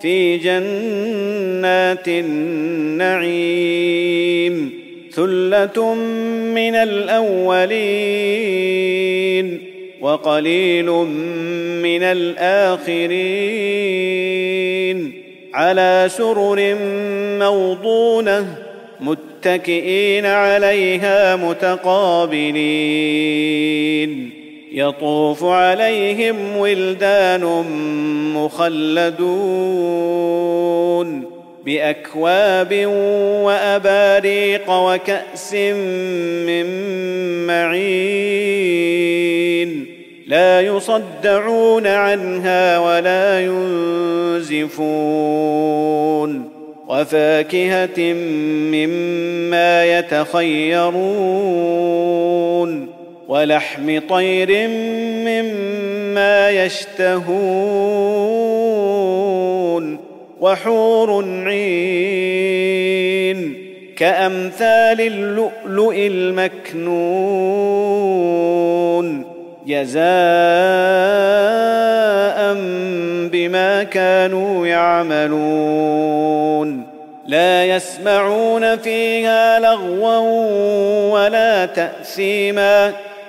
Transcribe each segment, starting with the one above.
في جنات النعيم ثلة من الأولين وقليل من الآخرين على سرر موضونة متكئين عليها متقابلين يطوف عليهم ولدان مخلدون بأكواب وأباريق وكأس من معين. لا يصدعون عنها ولا ينزفون. وفاكهة مما يتخيرون. ولحم طير مما يشتهون وحور عين كأمثال اللؤلؤ المكنون جزاء بما كانوا يعملون لا يسمعون فيها لغوا ولا تأثيما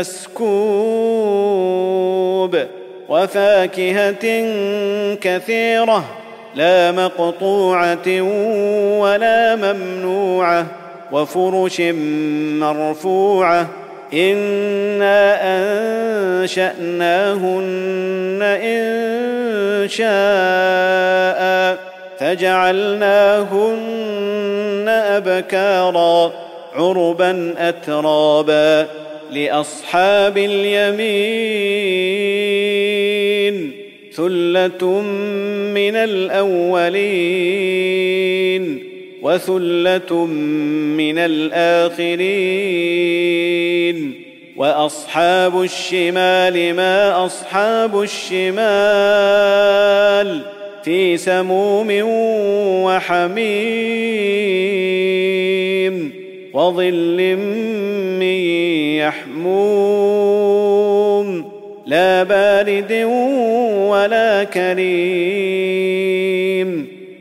مسكوب وفاكهة كثيرة لا مقطوعة ولا ممنوعة وفرش مرفوعة إنا أنشأناهن إن شاء فجعلناهن أبكارا عربا أترابا لأصحاب اليمين ثلة من الأولين وثلة من الآخرين وأصحاب الشمال ما أصحاب الشمال في سموم وحميم وظل من يحموم. لا بارد ولا كريم.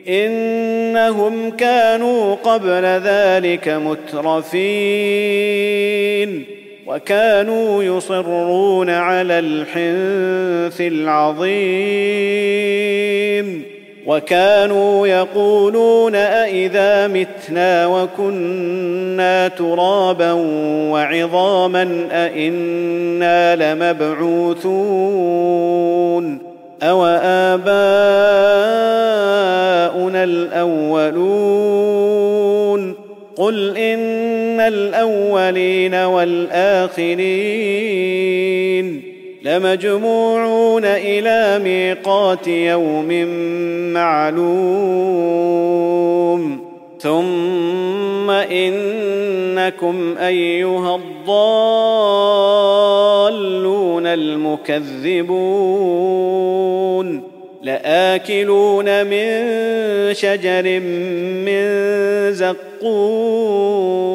إنهم كانوا قبل ذلك مترفين. وكانوا يصرون على الحنث العظيم. وكانوا يقولون أإذا متنا وكنا ترابا وعظاما أإنا لمبعوثون أو آباؤنا الأولون قل إن الأولين والآخرين لمجموعون إلى ميقات يوم معلوم. ثم إنكم أيها الضالون المكذبون. لآكلون من شجر من زقوم.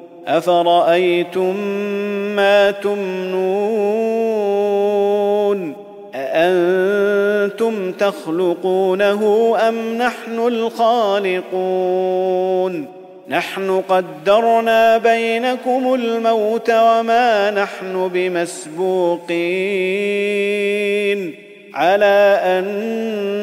أفرأيتم ما تمنون؟ أأنتم تخلقونه أم نحن الخالقون؟ نحن قدرنا بينكم الموت وما نحن بمسبوقين. على أن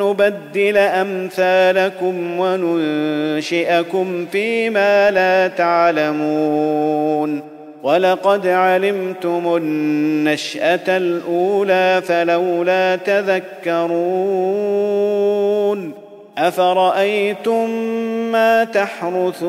نبدل أمثالكم وننشئكم فيما لا تعلمون. ولقد علمتم النشأة الأولى فلولا تذكرون. أفرأيتم ما تحرثون؟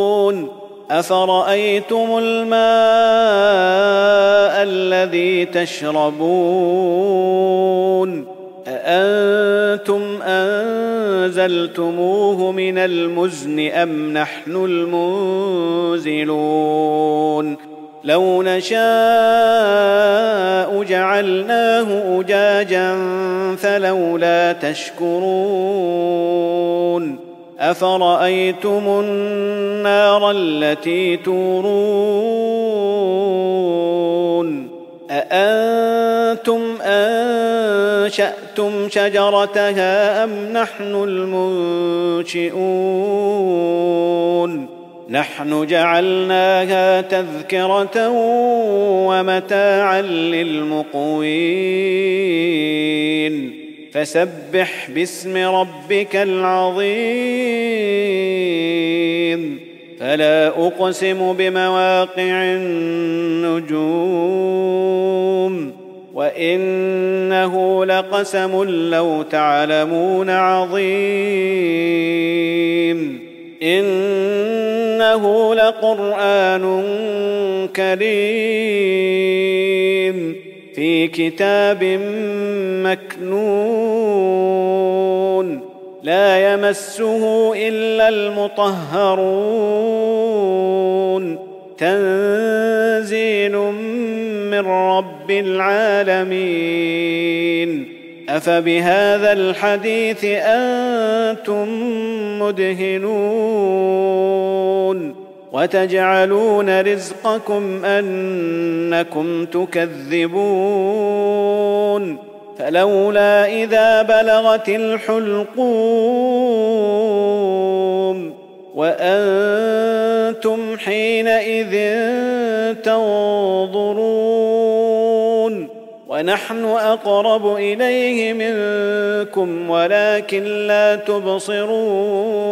أفرأيتم الماء الذي تشربون؟ أأنتم أنزلتموه من المزن أم نحن المنزلون؟ لو نشاء جعلناه أجاجا فلولا تشكرون. افرايتم النار التي تورون اانتم انشاتم شجرتها ام نحن المنشئون نحن جعلناها تذكره ومتاعا للمقوين فسبح باسم ربك العظيم. فلا أقسم بمواقع النجوم. وإنه لقسم لو تعلمون عظيم. إنه لقرآن كريم. في كتاب مكنون لا يمسه إلا المطهرون. تنزيل من رب العالمين. أفبهذا الحديث أنتم مدهنون. وتجعلون رزقكم أنكم تكذبون فلولا إذا بلغت الحلقوم وأنتم حينئذ تنظرون ونحن أقرب إليه منكم ولكن لا تبصرون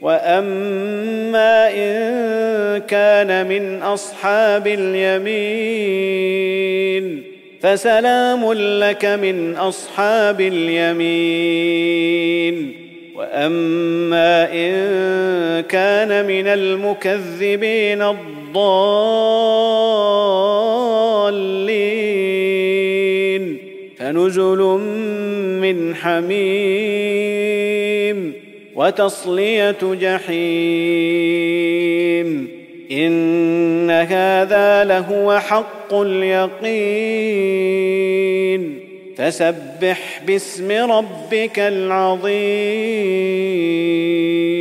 واما ان كان من اصحاب اليمين فسلام لك من اصحاب اليمين واما ان كان من المكذبين الضالين فنزل من حميم وتصلية جحيم. إن هذا لهو حق اليقين. فسبح باسم ربك العظيم.